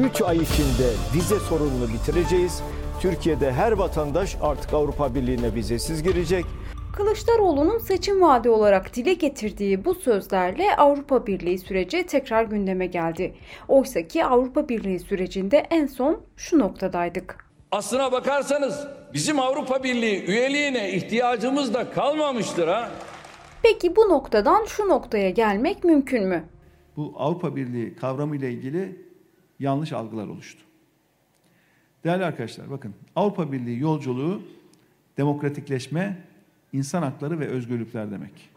3 ay içinde vize sorununu bitireceğiz. Türkiye'de her vatandaş artık Avrupa Birliği'ne vizesiz girecek. Kılıçdaroğlu'nun seçim vaadi olarak dile getirdiği bu sözlerle Avrupa Birliği süreci tekrar gündeme geldi. Oysa ki Avrupa Birliği sürecinde en son şu noktadaydık. Aslına bakarsanız bizim Avrupa Birliği üyeliğine ihtiyacımız da kalmamıştır ha. Peki bu noktadan şu noktaya gelmek mümkün mü? Bu Avrupa Birliği kavramı ile ilgili yanlış algılar oluştu. Değerli arkadaşlar bakın Avrupa Birliği yolculuğu demokratikleşme, insan hakları ve özgürlükler demek.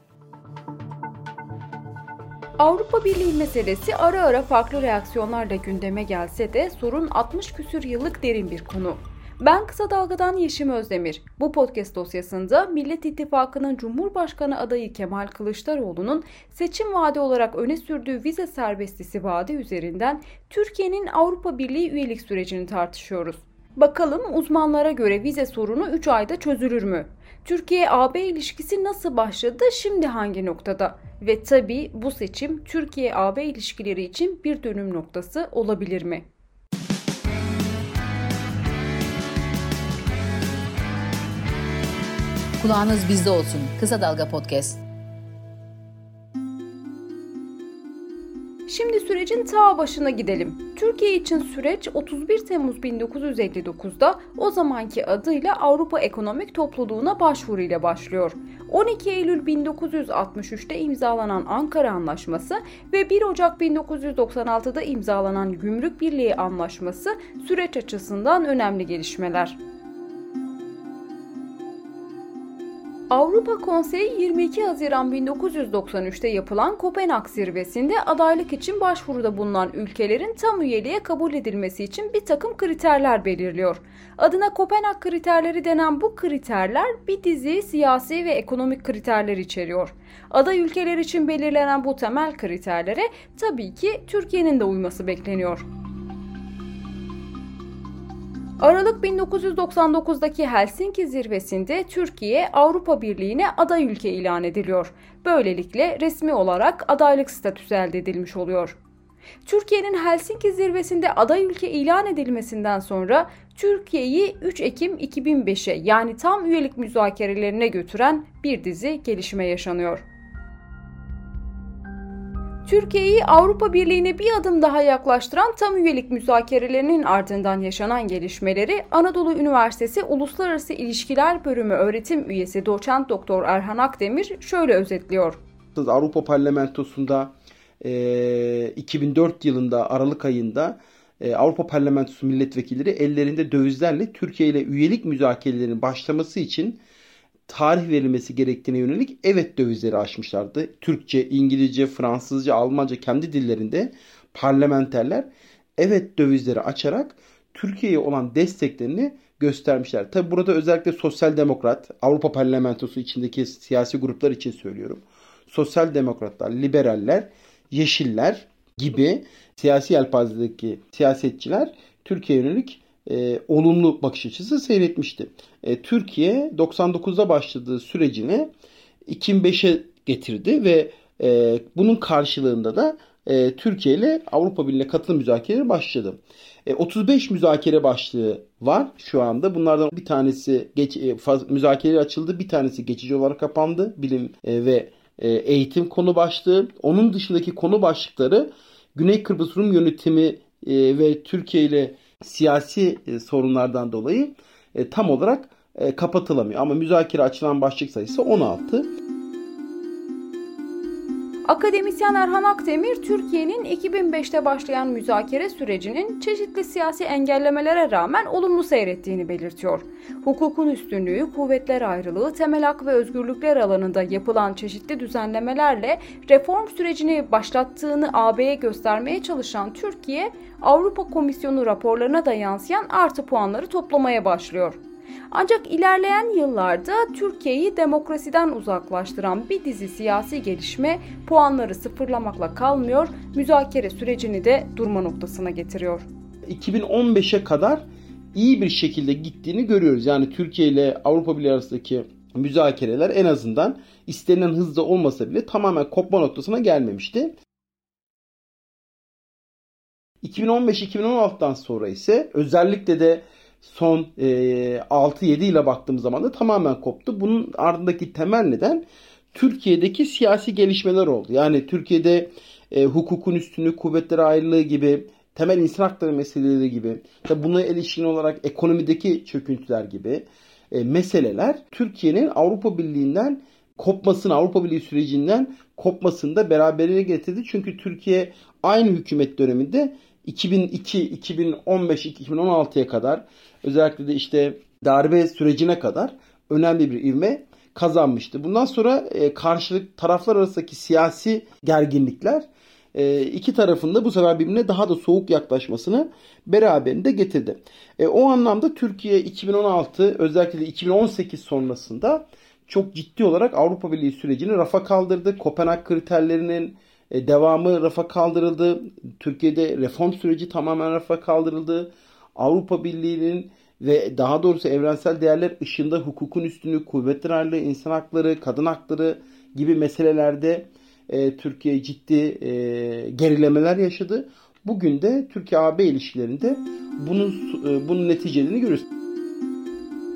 Avrupa Birliği meselesi ara ara farklı reaksiyonlarla gündeme gelse de sorun 60 küsür yıllık derin bir konu. Ben Kısa Dalga'dan Yeşim Özdemir. Bu podcast dosyasında Millet İttifakı'nın Cumhurbaşkanı adayı Kemal Kılıçdaroğlu'nun seçim vaadi olarak öne sürdüğü vize serbestisi vaadi üzerinden Türkiye'nin Avrupa Birliği üyelik sürecini tartışıyoruz. Bakalım uzmanlara göre vize sorunu 3 ayda çözülür mü? Türkiye-AB ilişkisi nasıl başladı, şimdi hangi noktada? Ve tabii bu seçim Türkiye-AB ilişkileri için bir dönüm noktası olabilir mi? Kulağınız bizde olsun. Kısa Dalga Podcast. Şimdi sürecin ta başına gidelim. Türkiye için süreç 31 Temmuz 1959'da o zamanki adıyla Avrupa Ekonomik Topluluğuna başvuruyla başlıyor. 12 Eylül 1963'te imzalanan Ankara Anlaşması ve 1 Ocak 1996'da imzalanan Gümrük Birliği Anlaşması süreç açısından önemli gelişmeler. Avrupa Konseyi 22 Haziran 1993'te yapılan Kopenhag zirvesinde adaylık için başvuruda bulunan ülkelerin tam üyeliğe kabul edilmesi için bir takım kriterler belirliyor. Adına Kopenhag kriterleri denen bu kriterler bir dizi siyasi ve ekonomik kriterler içeriyor. Aday ülkeler için belirlenen bu temel kriterlere tabii ki Türkiye'nin de uyması bekleniyor. Aralık 1999'daki Helsinki zirvesinde Türkiye Avrupa Birliği'ne aday ülke ilan ediliyor. Böylelikle resmi olarak adaylık statüsü elde edilmiş oluyor. Türkiye'nin Helsinki zirvesinde aday ülke ilan edilmesinden sonra Türkiye'yi 3 Ekim 2005'e yani tam üyelik müzakerelerine götüren bir dizi gelişme yaşanıyor. Türkiye'yi Avrupa Birliği'ne bir adım daha yaklaştıran tam üyelik müzakerelerinin ardından yaşanan gelişmeleri Anadolu Üniversitesi Uluslararası İlişkiler Bölümü öğretim üyesi doçent doktor Erhan Akdemir şöyle özetliyor. Avrupa Parlamentosu'nda e, 2004 yılında Aralık ayında e, Avrupa Parlamentosu milletvekilleri ellerinde dövizlerle Türkiye ile üyelik müzakerelerinin başlaması için tarih verilmesi gerektiğine yönelik evet dövizleri açmışlardı. Türkçe, İngilizce, Fransızca, Almanca kendi dillerinde parlamenterler evet dövizleri açarak Türkiye'ye olan desteklerini göstermişler. Tabi burada özellikle sosyal demokrat, Avrupa Parlamentosu içindeki siyasi gruplar için söylüyorum. Sosyal demokratlar, liberaller, yeşiller gibi siyasi yelpazedeki siyasetçiler Türkiye yönelik e, olumlu bakış açısı seyretmişti. E, Türkiye 99'da başladığı sürecini 2005'e getirdi ve e, bunun karşılığında da e, Türkiye ile Avrupa Birliği'ne katılım müzakereleri başladı. E, 35 müzakere başlığı var şu anda. Bunlardan bir tanesi geç, e, faz, müzakereler açıldı. Bir tanesi geçici olarak kapandı. Bilim e, ve e, eğitim konu başlığı. Onun dışındaki konu başlıkları Güney Kıbrıs Rum yönetimi e, ve Türkiye ile siyasi e, sorunlardan dolayı e, tam olarak e, kapatılamıyor. Ama müzakere açılan başlık sayısı 16. Akademisyen Erhan Akdemir, Türkiye'nin 2005'te başlayan müzakere sürecinin çeşitli siyasi engellemelere rağmen olumlu seyrettiğini belirtiyor. Hukukun üstünlüğü, kuvvetler ayrılığı, temel hak ve özgürlükler alanında yapılan çeşitli düzenlemelerle reform sürecini başlattığını AB'ye göstermeye çalışan Türkiye, Avrupa Komisyonu raporlarına da yansıyan artı puanları toplamaya başlıyor. Ancak ilerleyen yıllarda Türkiye'yi demokrasiden uzaklaştıran bir dizi siyasi gelişme puanları sıfırlamakla kalmıyor, müzakere sürecini de durma noktasına getiriyor. 2015'e kadar iyi bir şekilde gittiğini görüyoruz. Yani Türkiye ile Avrupa Birliği arasındaki müzakereler en azından istenilen hızda olmasa bile tamamen kopma noktasına gelmemişti. 2015-2016'dan sonra ise özellikle de son e, 6-7 ile baktığım zaman da tamamen koptu. Bunun ardındaki temel neden Türkiye'deki siyasi gelişmeler oldu. Yani Türkiye'de e, hukukun üstünlüğü, kuvvetler ayrılığı gibi, temel insan hakları meseleleri gibi, tabi buna ilişkin olarak ekonomideki çöküntüler gibi e, meseleler Türkiye'nin Avrupa Birliği'nden kopmasını, Avrupa Birliği sürecinden kopmasını da beraberine getirdi. Çünkü Türkiye aynı hükümet döneminde 2002, 2015, 2016'ya kadar özellikle de işte darbe sürecine kadar önemli bir ivme kazanmıştı. Bundan sonra e, karşılık taraflar arasındaki siyasi gerginlikler e, iki tarafında bu sefer birbirine daha da soğuk yaklaşmasını beraberinde getirdi. E, o anlamda Türkiye 2016 özellikle de 2018 sonrasında çok ciddi olarak Avrupa Birliği sürecini rafa kaldırdı. Kopenhag kriterlerinin e, devamı rafa kaldırıldı. Türkiye'de reform süreci tamamen rafa kaldırıldı. Avrupa Birliği'nin ve daha doğrusu evrensel değerler ışığında hukukun üstünlüğü, kuvvetler ayrılığı, insan hakları, kadın hakları gibi meselelerde e, Türkiye ciddi e, gerilemeler yaşadı. Bugün de Türkiye-AB ilişkilerinde bunun e, bunun neticelerini görüyoruz.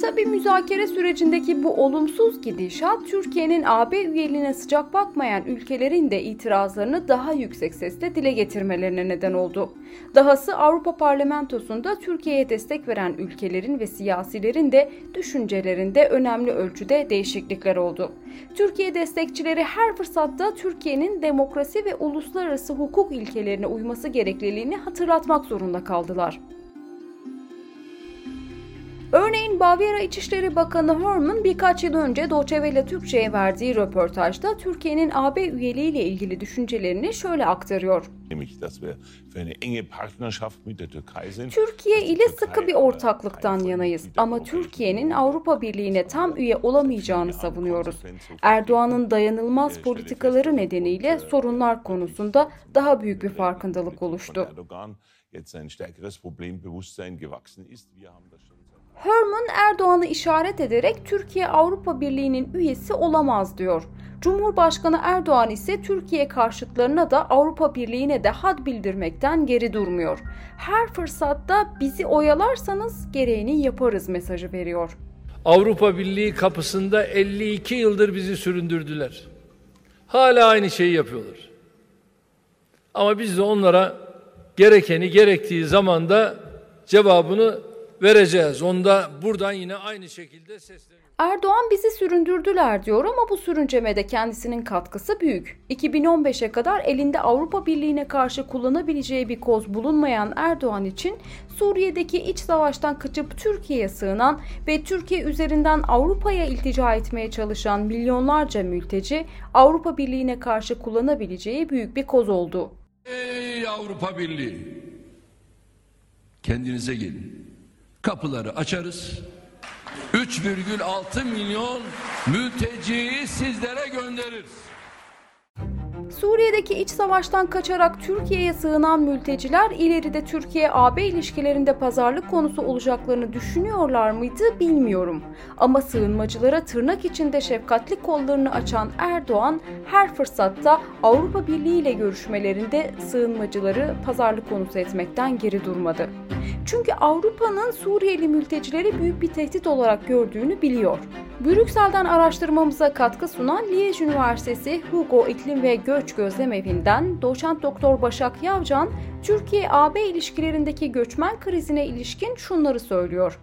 Tabi müzakere sürecindeki bu olumsuz gidişat Türkiye'nin AB üyeliğine sıcak bakmayan ülkelerin de itirazlarını daha yüksek sesle dile getirmelerine neden oldu. Dahası Avrupa Parlamentosu'nda Türkiye'ye destek veren ülkelerin ve siyasilerin de düşüncelerinde önemli ölçüde değişiklikler oldu. Türkiye destekçileri her fırsatta Türkiye'nin demokrasi ve uluslararası hukuk ilkelerine uyması gerekliliğini hatırlatmak zorunda kaldılar. Örneğin Bavyera İçişleri Bakanı Herman birkaç yıl önce Deutsche Welle Türkçe'ye verdiği röportajda Türkiye'nin AB üyeliğiyle ilgili düşüncelerini şöyle aktarıyor. Türkiye ile sıkı bir ortaklıktan yanayız ama Türkiye'nin Avrupa Birliği'ne tam üye olamayacağını savunuyoruz. Erdoğan'ın dayanılmaz politikaları nedeniyle sorunlar konusunda daha büyük bir farkındalık oluştu. Herman Erdoğan'ı işaret ederek Türkiye Avrupa Birliği'nin üyesi olamaz diyor. Cumhurbaşkanı Erdoğan ise Türkiye karşıtlarına da Avrupa Birliği'ne de had bildirmekten geri durmuyor. Her fırsatta bizi oyalarsanız gereğini yaparız mesajı veriyor. Avrupa Birliği kapısında 52 yıldır bizi süründürdüler. Hala aynı şeyi yapıyorlar. Ama biz de onlara gerekeni gerektiği zamanda cevabını vereceğiz. Onda buradan yine aynı şekilde sesleniyor. Erdoğan bizi süründürdüler diyor ama bu sürüncemede kendisinin katkısı büyük. 2015'e kadar elinde Avrupa Birliği'ne karşı kullanabileceği bir koz bulunmayan Erdoğan için Suriye'deki iç savaştan kaçıp Türkiye'ye sığınan ve Türkiye üzerinden Avrupa'ya iltica etmeye çalışan milyonlarca mülteci Avrupa Birliği'ne karşı kullanabileceği büyük bir koz oldu. Ey Avrupa Birliği! Kendinize gelin kapıları açarız. 3,6 milyon mülteciyi sizlere göndeririz. Suriye'deki iç savaştan kaçarak Türkiye'ye sığınan mülteciler ileride Türkiye-AB ilişkilerinde pazarlık konusu olacaklarını düşünüyorlar mıydı bilmiyorum. Ama sığınmacılara tırnak içinde şefkatli kollarını açan Erdoğan her fırsatta Avrupa Birliği ile görüşmelerinde sığınmacıları pazarlık konusu etmekten geri durmadı. Çünkü Avrupa'nın Suriyeli mültecileri büyük bir tehdit olarak gördüğünü biliyor. Brüksel'den araştırmamıza katkı sunan Liège Üniversitesi Hugo İklim ve Göç Gözlem Evi'nden doçent doktor Başak Yavcan, Türkiye-AB ilişkilerindeki göçmen krizine ilişkin şunları söylüyor.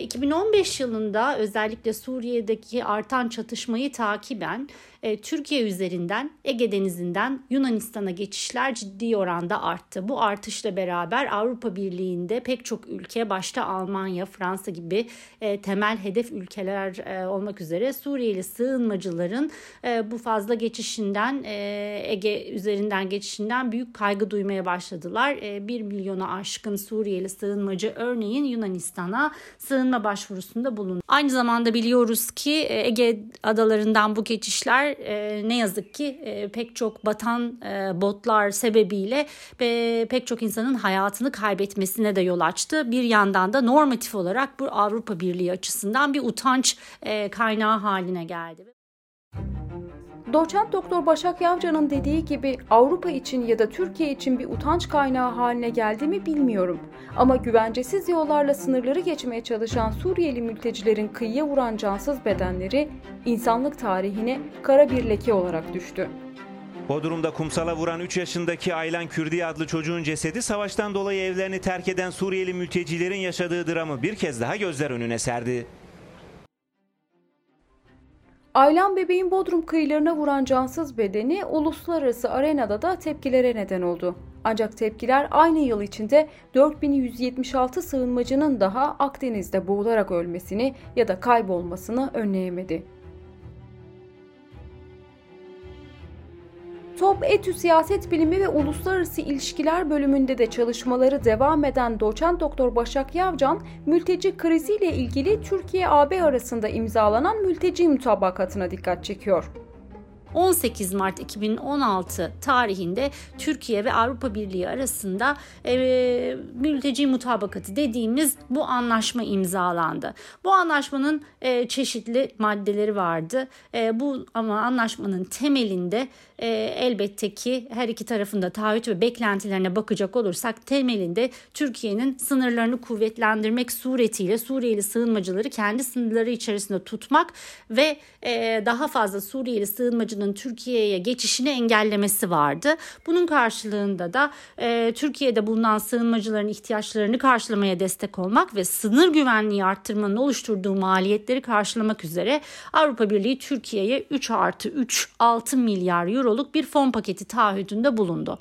2015 yılında özellikle Suriye'deki artan çatışmayı takiben e, Türkiye üzerinden Ege Denizi'nden Yunanistan'a geçişler ciddi oranda arttı. Bu artışla beraber Avrupa Birliği'nde pek çok ülke başta Almanya, Fransa gibi e, temel hedef ülkeler e, olmak üzere Suriyeli sığınmacıların bu fazla geçişinden Ege üzerinden geçişinden büyük kaygı duymaya başladılar. E, 1 milyona aşkın Suriyeli sığınmacı örneğin Yunanistan'a sığınma başvurusunda bulundu. Aynı zamanda biliyoruz ki Ege adalarından bu geçişler e, ne yazık ki e, pek çok batan e, botlar sebebiyle e, pek çok insanın hayatını kaybetmesine de yol açtı. Bir yandan da normatif olarak bu Avrupa Birliği açısından bir utanç e, kaynağı haline geldi. Doçent Doktor Başak Yavcan'ın dediği gibi Avrupa için ya da Türkiye için bir utanç kaynağı haline geldi mi bilmiyorum. Ama güvencesiz yollarla sınırları geçmeye çalışan Suriyeli mültecilerin kıyıya vuran cansız bedenleri insanlık tarihine kara bir leke olarak düştü. Bodrum'da kumsala vuran 3 yaşındaki Aylan Kürdi adlı çocuğun cesedi savaştan dolayı evlerini terk eden Suriyeli mültecilerin yaşadığı dramı bir kez daha gözler önüne serdi. Aylan bebeğin Bodrum kıyılarına vuran cansız bedeni uluslararası arenada da tepkilere neden oldu. Ancak tepkiler aynı yıl içinde 4176 sığınmacının daha Akdeniz'de boğularak ölmesini ya da kaybolmasını önleyemedi. Top Etü Siyaset Bilimi ve Uluslararası İlişkiler bölümünde de çalışmaları devam eden doçent doktor Başak Yavcan, mülteci kriziyle ilgili Türkiye-AB arasında imzalanan mülteci mutabakatına dikkat çekiyor. 18 Mart 2016 tarihinde Türkiye ve Avrupa Birliği arasında e, mülteci mutabakatı dediğimiz bu anlaşma imzalandı. Bu anlaşmanın e, çeşitli maddeleri vardı. E, bu ama anlaşmanın temelinde e, elbette ki her iki tarafında taahhüt ve beklentilerine bakacak olursak temelinde Türkiye'nin sınırlarını kuvvetlendirmek suretiyle Suriyeli sığınmacıları kendi sınırları içerisinde tutmak ve e, daha fazla Suriyeli sığınmacının Türkiye'ye geçişini engellemesi vardı. Bunun karşılığında da e, Türkiye'de bulunan sığınmacıların ihtiyaçlarını karşılamaya destek olmak ve sınır güvenliği arttırmanın oluşturduğu maliyetleri karşılamak üzere Avrupa Birliği Türkiye'ye 3 artı 3 6 milyar euroluk bir fon paketi taahhüdünde bulundu.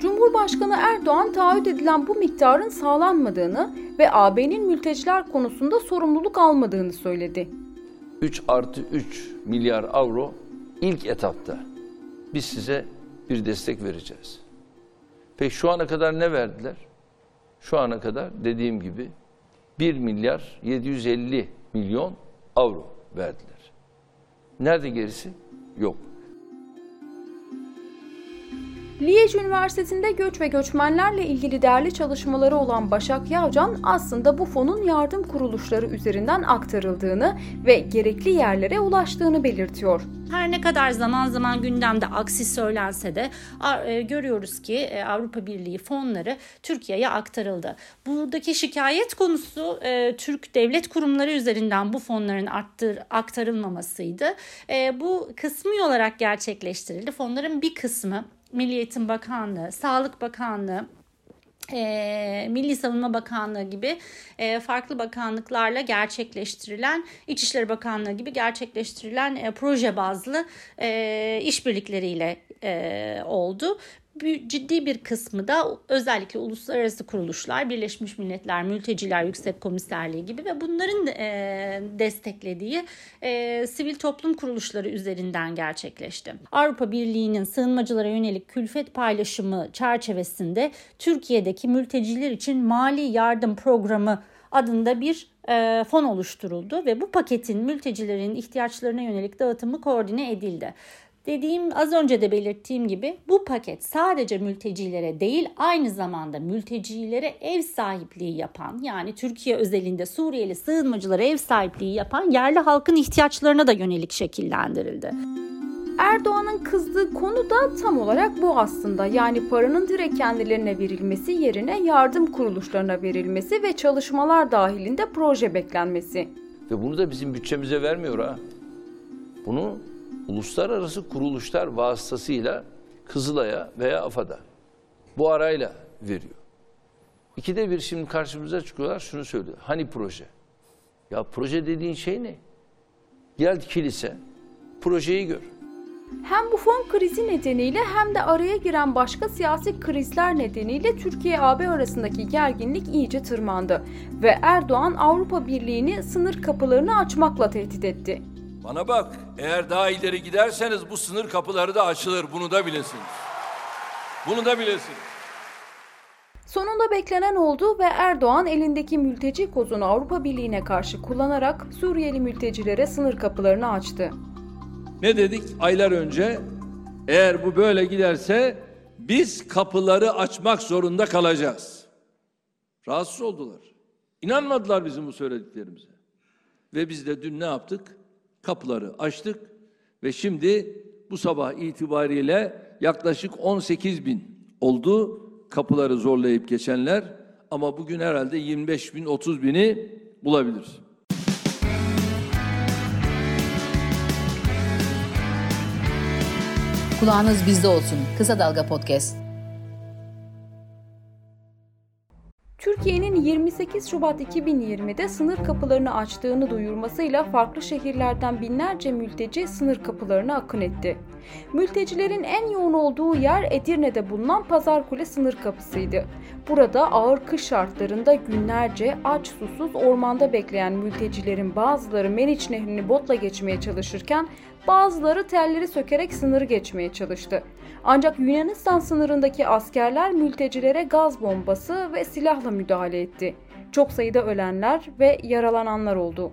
Cumhurbaşkanı Erdoğan taahhüt edilen bu miktarın sağlanmadığını ve AB'nin mülteciler konusunda sorumluluk almadığını söyledi. 3 artı 3 milyar avro ilk etapta biz size bir destek vereceğiz. Peki şu ana kadar ne verdiler? Şu ana kadar dediğim gibi 1 milyar 750 milyon avro verdiler. Nerede gerisi? Yok. Liège Üniversitesi'nde göç ve göçmenlerle ilgili değerli çalışmaları olan Başak Yavcan aslında bu fonun yardım kuruluşları üzerinden aktarıldığını ve gerekli yerlere ulaştığını belirtiyor. Her ne kadar zaman zaman gündemde aksi söylense de e, görüyoruz ki e, Avrupa Birliği fonları Türkiye'ye aktarıldı. Buradaki şikayet konusu e, Türk devlet kurumları üzerinden bu fonların aktarılmamasıydı. Bu kısmı olarak gerçekleştirildi. Fonların bir kısmı Milli Eğitim Bakanlığı, Sağlık Bakanlığı, e, Milli Savunma Bakanlığı gibi e, farklı bakanlıklarla gerçekleştirilen İçişleri Bakanlığı gibi gerçekleştirilen e, proje bazlı işbirlikleriyle oldu ciddi bir kısmı da özellikle uluslararası kuruluşlar, Birleşmiş Milletler, Mülteciler Yüksek Komiserliği gibi ve bunların e, desteklediği e, sivil toplum kuruluşları üzerinden gerçekleşti. Avrupa Birliği'nin sığınmacılara yönelik külfet paylaşımı çerçevesinde Türkiye'deki mülteciler için mali yardım programı adında bir e, fon oluşturuldu ve bu paketin mültecilerin ihtiyaçlarına yönelik dağıtımı koordine edildi. Dediğim az önce de belirttiğim gibi bu paket sadece mültecilere değil aynı zamanda mültecilere ev sahipliği yapan yani Türkiye özelinde Suriyeli sığınmacılara ev sahipliği yapan yerli halkın ihtiyaçlarına da yönelik şekillendirildi. Erdoğan'ın kızdığı konu da tam olarak bu aslında. Yani paranın direkt kendilerine verilmesi yerine yardım kuruluşlarına verilmesi ve çalışmalar dahilinde proje beklenmesi. Ve bunu da bizim bütçemize vermiyor ha. Bunu uluslararası kuruluşlar vasıtasıyla Kızılay'a veya AFAD'a bu arayla veriyor. İkide bir şimdi karşımıza çıkıyorlar şunu söylüyor. Hani proje? Ya proje dediğin şey ne? Gel kilise, projeyi gör. Hem bu fon krizi nedeniyle hem de araya giren başka siyasi krizler nedeniyle Türkiye-AB arasındaki gerginlik iyice tırmandı ve Erdoğan Avrupa Birliği'ni sınır kapılarını açmakla tehdit etti. Bana bak, eğer daha ileri giderseniz bu sınır kapıları da açılır. Bunu da bilesiniz. Bunu da bilesiniz. Sonunda beklenen oldu ve Erdoğan elindeki mülteci kozunu Avrupa Birliği'ne karşı kullanarak Suriyeli mültecilere sınır kapılarını açtı. Ne dedik aylar önce? Eğer bu böyle giderse biz kapıları açmak zorunda kalacağız. Rahatsız oldular. İnanmadılar bizim bu söylediklerimize. Ve biz de dün ne yaptık? Kapıları açtık ve şimdi bu sabah itibariyle yaklaşık 18 bin oldu kapıları zorlayıp geçenler ama bugün herhalde 25 bin 30 bini bulabilir. Kulağınız bizde olsun. Kısa Dalga Podcast. Türkiye'nin 28 Şubat 2020'de sınır kapılarını açtığını duyurmasıyla farklı şehirlerden binlerce mülteci sınır kapılarına akın etti. Mültecilerin en yoğun olduğu yer Edirne'de bulunan Pazarkule sınır kapısıydı. Burada ağır kış şartlarında günlerce aç susuz ormanda bekleyen mültecilerin bazıları Meriç Nehri'ni botla geçmeye çalışırken bazıları telleri sökerek sınırı geçmeye çalıştı. Ancak Yunanistan sınırındaki askerler mültecilere gaz bombası ve silahla müdahale etti. Çok sayıda ölenler ve yaralananlar oldu.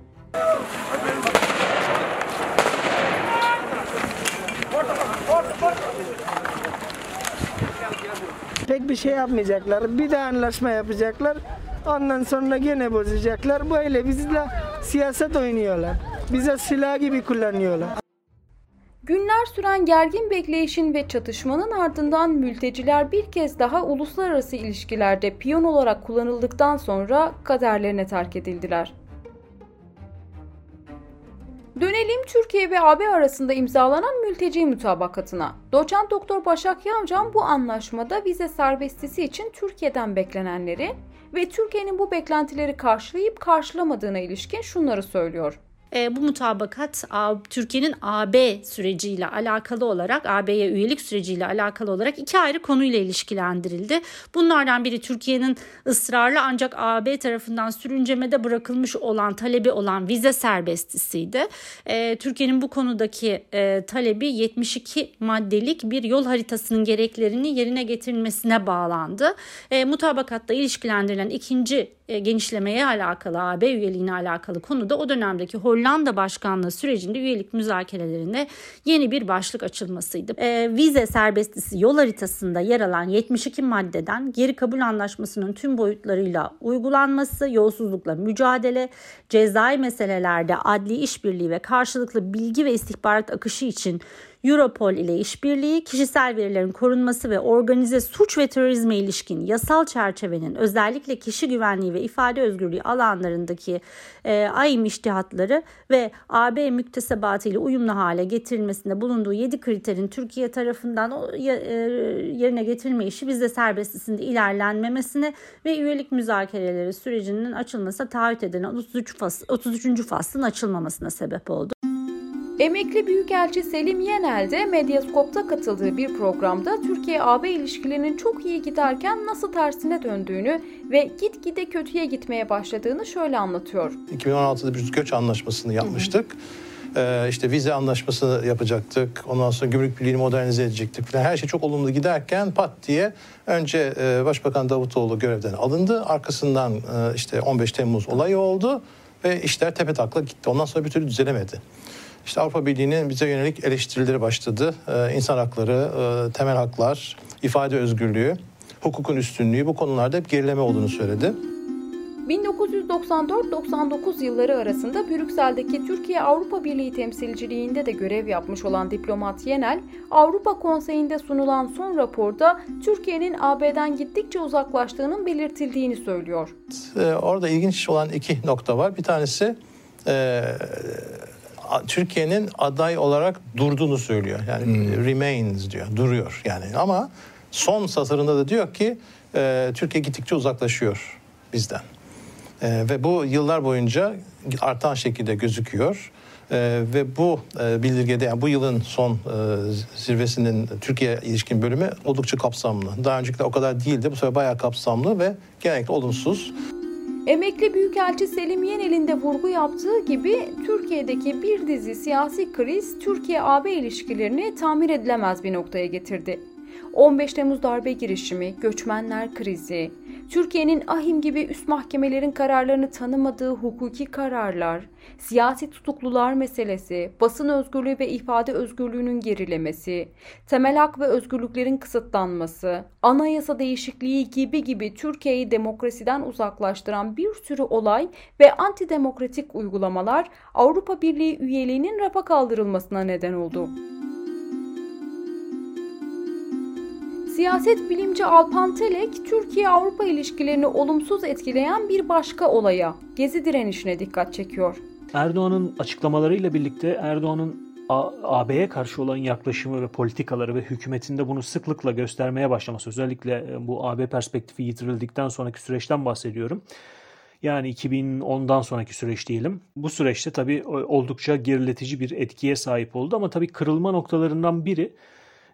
Pek bir şey yapmayacaklar. Bir de anlaşma yapacaklar. Ondan sonra gene bozacaklar. Böyle bizle siyaset oynuyorlar. Bize silah gibi kullanıyorlar. Günler süren gergin bekleyişin ve çatışmanın ardından mülteciler bir kez daha uluslararası ilişkilerde piyon olarak kullanıldıktan sonra kaderlerine terk edildiler. Dönelim Türkiye ve AB arasında imzalanan mülteci mutabakatına. Doçent Doktor Başak Yavcan bu anlaşmada vize serbestisi için Türkiye'den beklenenleri ve Türkiye'nin bu beklentileri karşılayıp karşılamadığına ilişkin şunları söylüyor. E, bu mutabakat Türkiye'nin AB süreciyle alakalı olarak AB'ye üyelik süreciyle alakalı olarak iki ayrı konuyla ilişkilendirildi. Bunlardan biri Türkiye'nin ısrarlı ancak AB tarafından sürüncemede bırakılmış olan talebi olan vize serbestisiydi. E, Türkiye'nin bu konudaki e, talebi 72 maddelik bir yol haritasının gereklerini yerine getirilmesine bağlandı. Mutabakatta ilişkilendirilen ikinci genişlemeye alakalı, AB üyeliğine alakalı konuda o dönemdeki Hollanda başkanlığı sürecinde üyelik müzakerelerine yeni bir başlık açılmasıydı. E, vize serbestisi yol haritasında yer alan 72 maddeden geri kabul anlaşmasının tüm boyutlarıyla uygulanması, yolsuzlukla mücadele, cezai meselelerde adli işbirliği ve karşılıklı bilgi ve istihbarat akışı için Europol ile işbirliği, kişisel verilerin korunması ve organize suç ve terörizme ilişkin yasal çerçevenin özellikle kişi güvenliği ve ifade özgürlüğü alanlarındaki e, AYİM iştihatları ve AB müktesebatı ile uyumlu hale getirilmesinde bulunduğu 7 kriterin Türkiye tarafından e, yerine getirilme işi bizde serbestisinde ilerlenmemesine ve üyelik müzakereleri sürecinin açılmasına taahhüt edilen 33, fas, 33. faslın açılmamasına sebep oldu. Emekli Büyükelçi Selim Yenel de Medyaskop'ta katıldığı bir programda Türkiye-AB ilişkilerinin çok iyi giderken nasıl tersine döndüğünü ve gitgide kötüye gitmeye başladığını şöyle anlatıyor. 2016'da bir göç anlaşmasını yapmıştık. Ee, işte vize anlaşması yapacaktık. Ondan sonra gümrük birliğini modernize edecektik falan. Her şey çok olumlu giderken pat diye önce e, Başbakan Davutoğlu görevden alındı. Arkasından e, işte 15 Temmuz olayı oldu ve işler tepe taklak gitti. Ondan sonra bir türlü düzelemedi. İşte Avrupa Birliği'nin bize yönelik eleştirileri başladı. Ee, insan hakları, e, temel haklar, ifade özgürlüğü, hukukun üstünlüğü bu konularda hep gerileme olduğunu söyledi. 1994-99 yılları arasında Brüksel'deki Türkiye Avrupa Birliği temsilciliğinde de görev yapmış olan diplomat Yenel, Avrupa Konseyi'nde sunulan son raporda Türkiye'nin AB'den gittikçe uzaklaştığının belirtildiğini söylüyor. Ee, orada ilginç olan iki nokta var. Bir tanesi e, Türkiye'nin aday olarak durduğunu söylüyor. Yani hmm. remains diyor, duruyor yani. Ama son satırında da diyor ki e, Türkiye gittikçe uzaklaşıyor bizden. E, ve bu yıllar boyunca artan şekilde gözüküyor. Ee, ve bu e, bildirgede yani bu yılın son e, zirvesinin Türkiye ilişkin bölümü oldukça kapsamlı. Daha önceki o kadar değildi. Bu sefer bayağı kapsamlı ve genellikle olumsuz. Emekli Büyükelçi Selim Yenel'in de vurgu yaptığı gibi Türkiye'deki bir dizi siyasi kriz Türkiye-AB ilişkilerini tamir edilemez bir noktaya getirdi. 15 Temmuz darbe girişimi, göçmenler krizi, Türkiye'nin ahim gibi üst mahkemelerin kararlarını tanımadığı hukuki kararlar, siyasi tutuklular meselesi, basın özgürlüğü ve ifade özgürlüğünün gerilemesi, temel hak ve özgürlüklerin kısıtlanması, anayasa değişikliği gibi gibi Türkiye'yi demokrasiden uzaklaştıran bir sürü olay ve antidemokratik uygulamalar Avrupa Birliği üyeliğinin rafa kaldırılmasına neden oldu. Siyaset bilimci Alpan Telek, Türkiye-Avrupa ilişkilerini olumsuz etkileyen bir başka olaya, Gezi direnişine dikkat çekiyor. Erdoğan'ın açıklamalarıyla birlikte Erdoğan'ın AB'ye karşı olan yaklaşımı ve politikaları ve hükümetinde bunu sıklıkla göstermeye başlaması, özellikle e, bu AB perspektifi yitirildikten sonraki süreçten bahsediyorum. Yani 2010'dan sonraki süreç diyelim. Bu süreçte tabii oldukça geriletici bir etkiye sahip oldu ama tabii kırılma noktalarından biri e,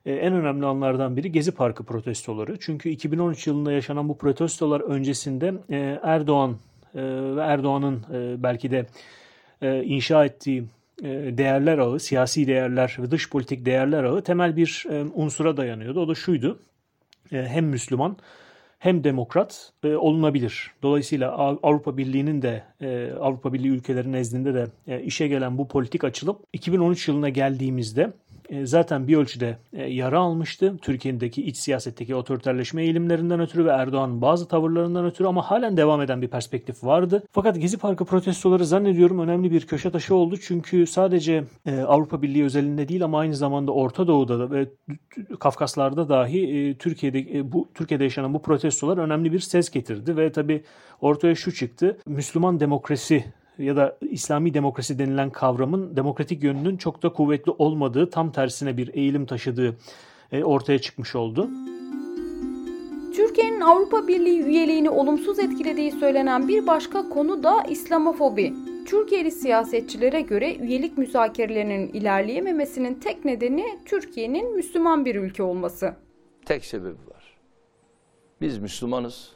en önemli anlardan biri Gezi Parkı protestoları. Çünkü 2013 yılında yaşanan bu protestolar öncesinde e, Erdoğan e, ve Erdoğan'ın belki de inşa ettiği değerler ağı, siyasi değerler ve dış politik değerler ağı temel bir unsura dayanıyordu. O da şuydu, hem Müslüman hem demokrat olunabilir. Dolayısıyla Avrupa Birliği'nin de Avrupa Birliği ülkelerinin nezdinde de işe gelen bu politik açılım 2013 yılına geldiğimizde e, zaten bir ölçüde e, yara almıştı. Türkiye'deki iç siyasetteki otoriterleşme eğilimlerinden ötürü ve Erdoğan'ın bazı tavırlarından ötürü ama halen devam eden bir perspektif vardı. Fakat Gezi Parkı protestoları zannediyorum önemli bir köşe taşı oldu. Çünkü sadece e, Avrupa Birliği özelinde değil ama aynı zamanda Orta Doğu'da da ve Kafkaslar'da dahi Türkiye'de bu Türkiye'de yaşanan bu protestolar önemli bir ses getirdi ve tabii ortaya şu çıktı. Müslüman demokrasi ya da İslami demokrasi denilen kavramın demokratik yönünün çok da kuvvetli olmadığı, tam tersine bir eğilim taşıdığı e, ortaya çıkmış oldu. Türkiye'nin Avrupa Birliği üyeliğini olumsuz etkilediği söylenen bir başka konu da İslamofobi. Türkiye'li siyasetçilere göre üyelik müzakerelerinin ilerleyememesinin tek nedeni Türkiye'nin Müslüman bir ülke olması. Tek sebebi var. Biz Müslümanız.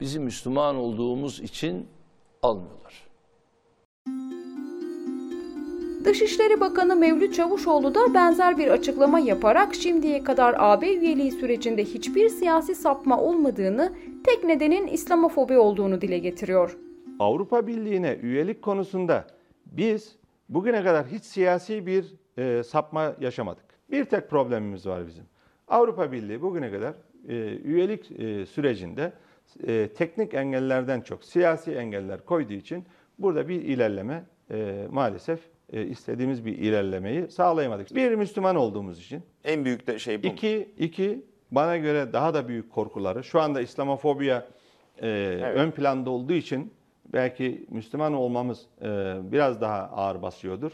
Bizim Müslüman olduğumuz için almıyorlar. Dışişleri Bakanı Mevlüt Çavuşoğlu da benzer bir açıklama yaparak şimdiye kadar AB üyeliği sürecinde hiçbir siyasi sapma olmadığını, tek nedenin İslamofobi olduğunu dile getiriyor. Avrupa Birliği'ne üyelik konusunda biz bugüne kadar hiç siyasi bir e, sapma yaşamadık. Bir tek problemimiz var bizim. Avrupa Birliği bugüne kadar e, üyelik e, sürecinde e, teknik engellerden çok siyasi engeller koyduğu için burada bir ilerleme e, maalesef e, istediğimiz bir ilerlemeyi sağlayamadık. Bir Müslüman olduğumuz için. En büyük de şey bu. İki, iki bana göre daha da büyük korkuları. Şu anda İslamofobiya e, evet. ön planda olduğu için belki Müslüman olmamız e, biraz daha ağır basıyordur.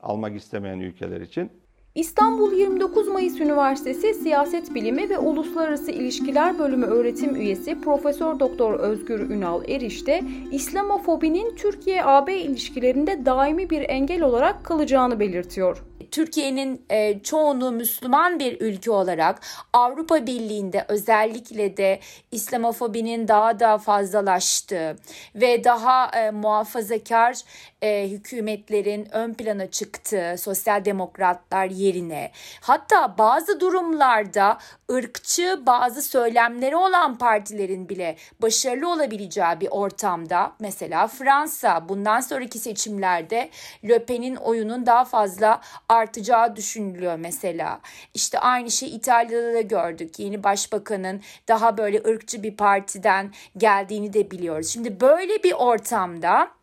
Almak istemeyen ülkeler için. İstanbul 29 Mayıs Üniversitesi Siyaset Bilimi ve Uluslararası İlişkiler Bölümü öğretim üyesi Profesör Doktor Özgür Ünal Eriş de İslamofobinin Türkiye-AB ilişkilerinde daimi bir engel olarak kalacağını belirtiyor. Türkiye'nin e, çoğunluğu Müslüman bir ülke olarak Avrupa Birliği'nde özellikle de İslamofobinin daha da fazlalaştığı ve daha e, muhafazakar e, hükümetlerin ön plana çıktığı sosyal demokratlar yerine hatta bazı durumlarda ırkçı bazı söylemleri olan partilerin bile başarılı olabileceği bir ortamda mesela Fransa bundan sonraki seçimlerde Le Pen'in oyunun daha fazla artacağı düşünülüyor mesela. İşte aynı şey İtalya'da da gördük. Yeni başbakanın daha böyle ırkçı bir partiden geldiğini de biliyoruz. Şimdi böyle bir ortamda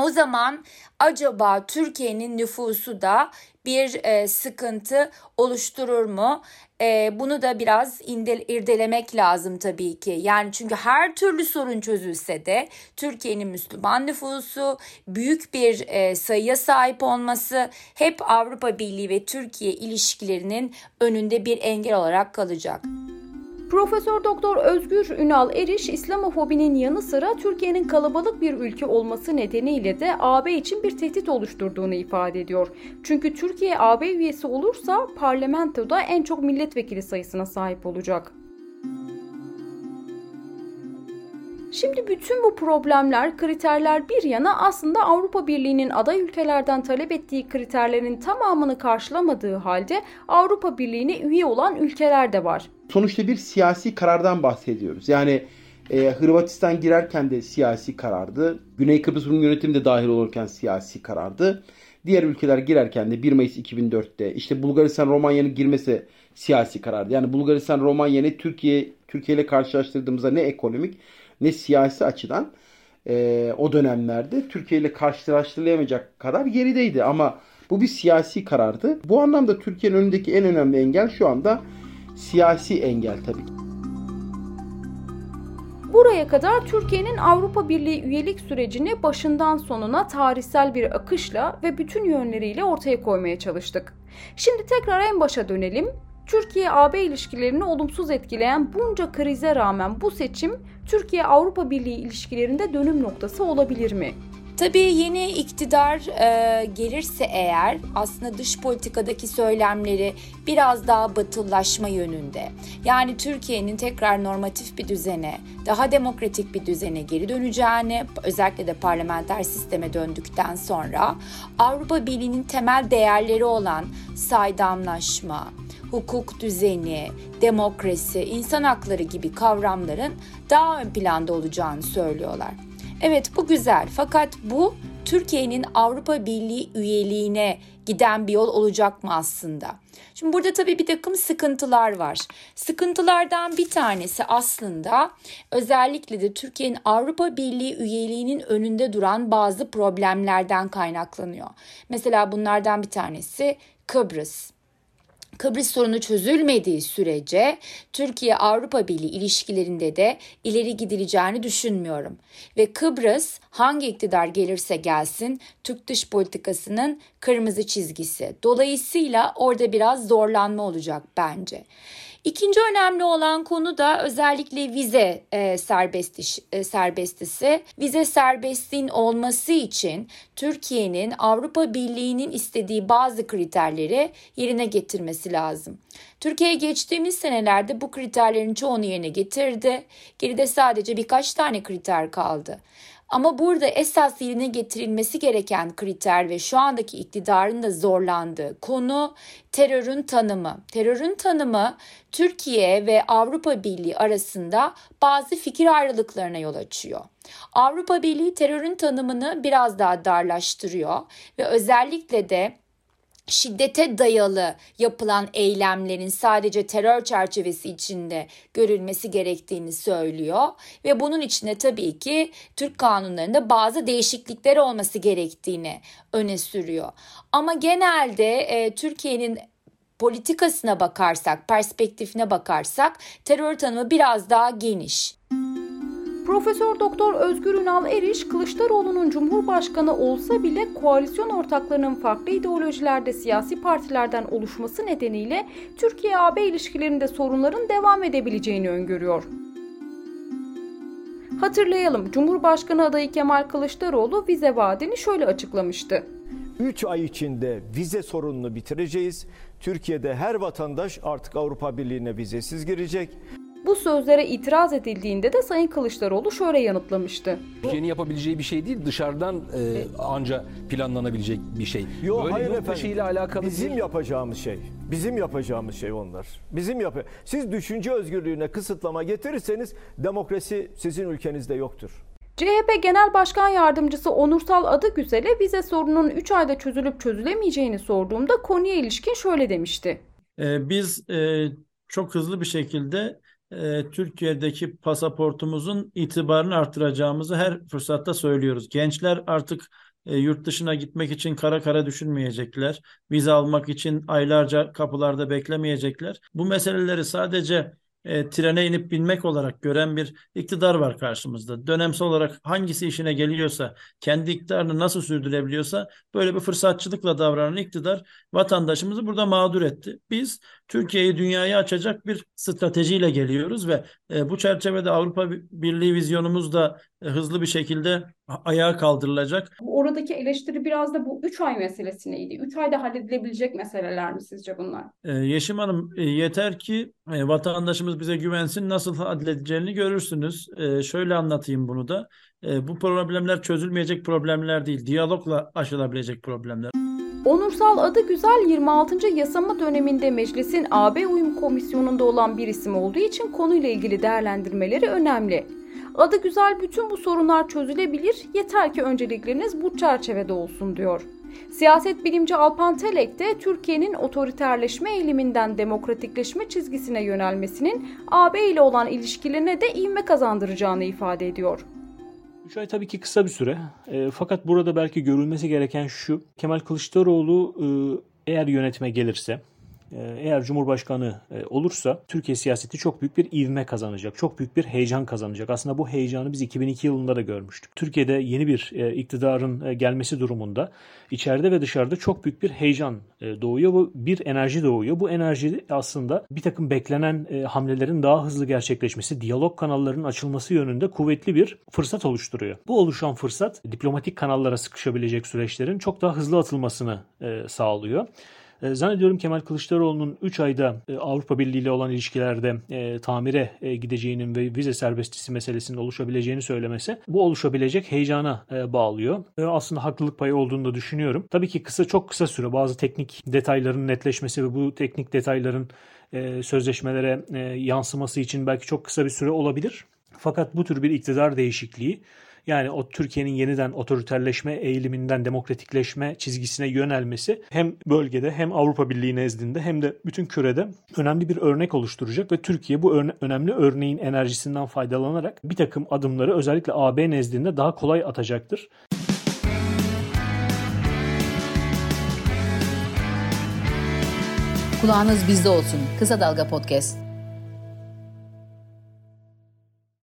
o zaman acaba Türkiye'nin nüfusu da bir e, sıkıntı oluşturur mu? E, bunu da biraz indel, irdelemek lazım tabii ki. Yani çünkü her türlü sorun çözülse de Türkiye'nin Müslüman nüfusu büyük bir e, sayıya sahip olması hep Avrupa Birliği ve Türkiye ilişkilerinin önünde bir engel olarak kalacak. Profesör Doktor Özgür Ünal Eriş, İslamofobinin yanı sıra Türkiye'nin kalabalık bir ülke olması nedeniyle de AB için bir tehdit oluşturduğunu ifade ediyor. Çünkü Türkiye AB üyesi olursa parlamentoda en çok milletvekili sayısına sahip olacak. Şimdi bütün bu problemler, kriterler bir yana aslında Avrupa Birliği'nin aday ülkelerden talep ettiği kriterlerin tamamını karşılamadığı halde Avrupa Birliği'ne üye olan ülkeler de var. Sonuçta bir siyasi karardan bahsediyoruz. Yani e, Hırvatistan girerken de siyasi karardı. Güney Kıbrıs Rum yönetimi de dahil olurken siyasi karardı. Diğer ülkeler girerken de 1 Mayıs 2004'te işte Bulgaristan Romanya'nın girmesi siyasi karardı. Yani Bulgaristan Romanya ne Türkiye Türkiye ile karşılaştırdığımızda ne ekonomik ne siyasi açıdan e, o dönemlerde Türkiye ile karşılaştırılamayacak kadar gerideydi. Ama bu bir siyasi karardı. Bu anlamda Türkiye'nin önündeki en önemli engel şu anda siyasi engel tabii ki. Buraya kadar Türkiye'nin Avrupa Birliği üyelik sürecini başından sonuna tarihsel bir akışla ve bütün yönleriyle ortaya koymaya çalıştık. Şimdi tekrar en başa dönelim. Türkiye-AB ilişkilerini olumsuz etkileyen bunca krize rağmen bu seçim Türkiye-Avrupa Birliği ilişkilerinde dönüm noktası olabilir mi? Tabii yeni iktidar e, gelirse eğer aslında dış politikadaki söylemleri biraz daha batıllaşma yönünde. Yani Türkiye'nin tekrar normatif bir düzene, daha demokratik bir düzene geri döneceğini, özellikle de parlamenter sisteme döndükten sonra Avrupa Birliği'nin temel değerleri olan saydamlaşma, hukuk düzeni, demokrasi, insan hakları gibi kavramların daha ön planda olacağını söylüyorlar. Evet bu güzel fakat bu Türkiye'nin Avrupa Birliği üyeliğine giden bir yol olacak mı aslında? Şimdi burada tabii bir takım sıkıntılar var. Sıkıntılardan bir tanesi aslında özellikle de Türkiye'nin Avrupa Birliği üyeliğinin önünde duran bazı problemlerden kaynaklanıyor. Mesela bunlardan bir tanesi Kıbrıs. Kıbrıs sorunu çözülmediği sürece Türkiye Avrupa Birliği ilişkilerinde de ileri gidileceğini düşünmüyorum. Ve Kıbrıs hangi iktidar gelirse gelsin Türk dış politikasının kırmızı çizgisi. Dolayısıyla orada biraz zorlanma olacak bence. İkinci önemli olan konu da özellikle vize e, serbestiş, e, serbestisi. Vize serbestliğin olması için Türkiye'nin Avrupa Birliği'nin istediği bazı kriterleri yerine getirmesi lazım. Türkiye geçtiğimiz senelerde bu kriterlerin çoğunu yerine getirdi. Geride sadece birkaç tane kriter kaldı. Ama burada esas yerine getirilmesi gereken kriter ve şu andaki iktidarın da zorlandığı konu terörün tanımı. Terörün tanımı Türkiye ve Avrupa Birliği arasında bazı fikir ayrılıklarına yol açıyor. Avrupa Birliği terörün tanımını biraz daha darlaştırıyor ve özellikle de şiddete dayalı yapılan eylemlerin sadece terör çerçevesi içinde görülmesi gerektiğini söylüyor ve bunun içinde tabii ki Türk kanunlarında bazı değişiklikler olması gerektiğini öne sürüyor. Ama genelde e, Türkiye'nin politikasına bakarsak, perspektifine bakarsak terör tanımı biraz daha geniş. Profesör Doktor Özgür Ünal Eriş, Kılıçdaroğlu'nun Cumhurbaşkanı olsa bile koalisyon ortaklarının farklı ideolojilerde siyasi partilerden oluşması nedeniyle Türkiye-AB ilişkilerinde sorunların devam edebileceğini öngörüyor. Hatırlayalım, Cumhurbaşkanı adayı Kemal Kılıçdaroğlu vize vaadini şöyle açıklamıştı. 3 ay içinde vize sorununu bitireceğiz. Türkiye'de her vatandaş artık Avrupa Birliği'ne vizesiz girecek. Bu sözlere itiraz edildiğinde de Sayın Kılıçdaroğlu şöyle yanıtlamıştı. Türkiye'nin yapabileceği bir şey değil, dışarıdan e, anca planlanabilecek bir şey. Yok Böyle hayır yurt efendim. dışıyla alakalı Bizim bir- yapacağımız şey. Bizim yapacağımız şey onlar. Bizim yap. Siz düşünce özgürlüğüne kısıtlama getirirseniz demokrasi sizin ülkenizde yoktur. CHP Genel Başkan Yardımcısı Onursal Adıgüzel'e vize sorununun 3 ayda çözülüp çözülemeyeceğini sorduğumda konuya ilişkin şöyle demişti. Ee, Biz e, çok hızlı bir şekilde e, Türkiye'deki pasaportumuzun itibarını artıracağımızı her fırsatta söylüyoruz. Gençler artık e, yurt dışına gitmek için kara kara düşünmeyecekler. Vize almak için aylarca kapılarda beklemeyecekler. Bu meseleleri sadece e, trene inip binmek olarak gören bir iktidar var karşımızda. Dönemsel olarak hangisi işine geliyorsa, kendi iktidarını nasıl sürdürebiliyorsa böyle bir fırsatçılıkla davranan iktidar vatandaşımızı burada mağdur etti. Biz Türkiye'yi dünyaya açacak bir stratejiyle geliyoruz ve e, bu çerçevede Avrupa Birliği vizyonumuz da e, hızlı bir şekilde ayağa kaldırılacak. Oradaki eleştiri biraz da bu 3 ay meselesiydi. 3 ayda halledilebilecek meseleler mi sizce bunlar? Ee, Yeşim Hanım e, yeter ki e, vatandaşımız bize güvensin nasıl halledeceğini görürsünüz. E, şöyle anlatayım bunu da. E, bu problemler çözülmeyecek problemler değil. Diyalogla aşılabilecek problemler. Onursal adı güzel 26. yasama döneminde meclisin AB uyum komisyonunda olan bir isim olduğu için konuyla ilgili değerlendirmeleri önemli. Adı güzel bütün bu sorunlar çözülebilir yeter ki öncelikleriniz bu çerçevede olsun diyor. Siyaset bilimci Alpan Telek de Türkiye'nin otoriterleşme eğiliminden demokratikleşme çizgisine yönelmesinin AB ile olan ilişkilerine de ivme kazandıracağını ifade ediyor. 3 ay tabii ki kısa bir süre. E, fakat burada belki görülmesi gereken şu. Kemal Kılıçdaroğlu e, eğer yönetime gelirse eğer Cumhurbaşkanı e, olursa Türkiye siyaseti çok büyük bir ivme kazanacak. Çok büyük bir heyecan kazanacak. Aslında bu heyecanı biz 2002 yılında da görmüştük. Türkiye'de yeni bir e, iktidarın e, gelmesi durumunda içeride ve dışarıda çok büyük bir heyecan doğuyor. Bu bir enerji doğuyor. Bu enerji aslında bir takım beklenen hamlelerin daha hızlı gerçekleşmesi, diyalog kanallarının açılması yönünde kuvvetli bir fırsat oluşturuyor. Bu oluşan fırsat diplomatik kanallara sıkışabilecek süreçlerin çok daha hızlı atılmasını sağlıyor. E, zannediyorum Kemal Kılıçdaroğlu'nun 3 ayda e, Avrupa Birliği ile olan ilişkilerde e, tamire gideceğinin ve vize serbestisi meselesinin oluşabileceğini söylemesi bu oluşabilecek heyecana bağlıyor. Aslında haklılık payı olduğunu da düşünüyorum. Tabii ki kısa çok kısa süre bazı teknik detayların netleşmesi ve bu teknik detayların sözleşmelere yansıması için belki çok kısa bir süre olabilir. Fakat bu tür bir iktidar değişikliği yani o Türkiye'nin yeniden otoriterleşme eğiliminden demokratikleşme çizgisine yönelmesi hem bölgede hem Avrupa Birliği nezdinde hem de bütün kürede önemli bir örnek oluşturacak ve Türkiye bu örne- önemli örneğin enerjisinden faydalanarak bir takım adımları özellikle AB nezdinde daha kolay atacaktır. Kulağınız bizde olsun. Kısa Dalga Podcast.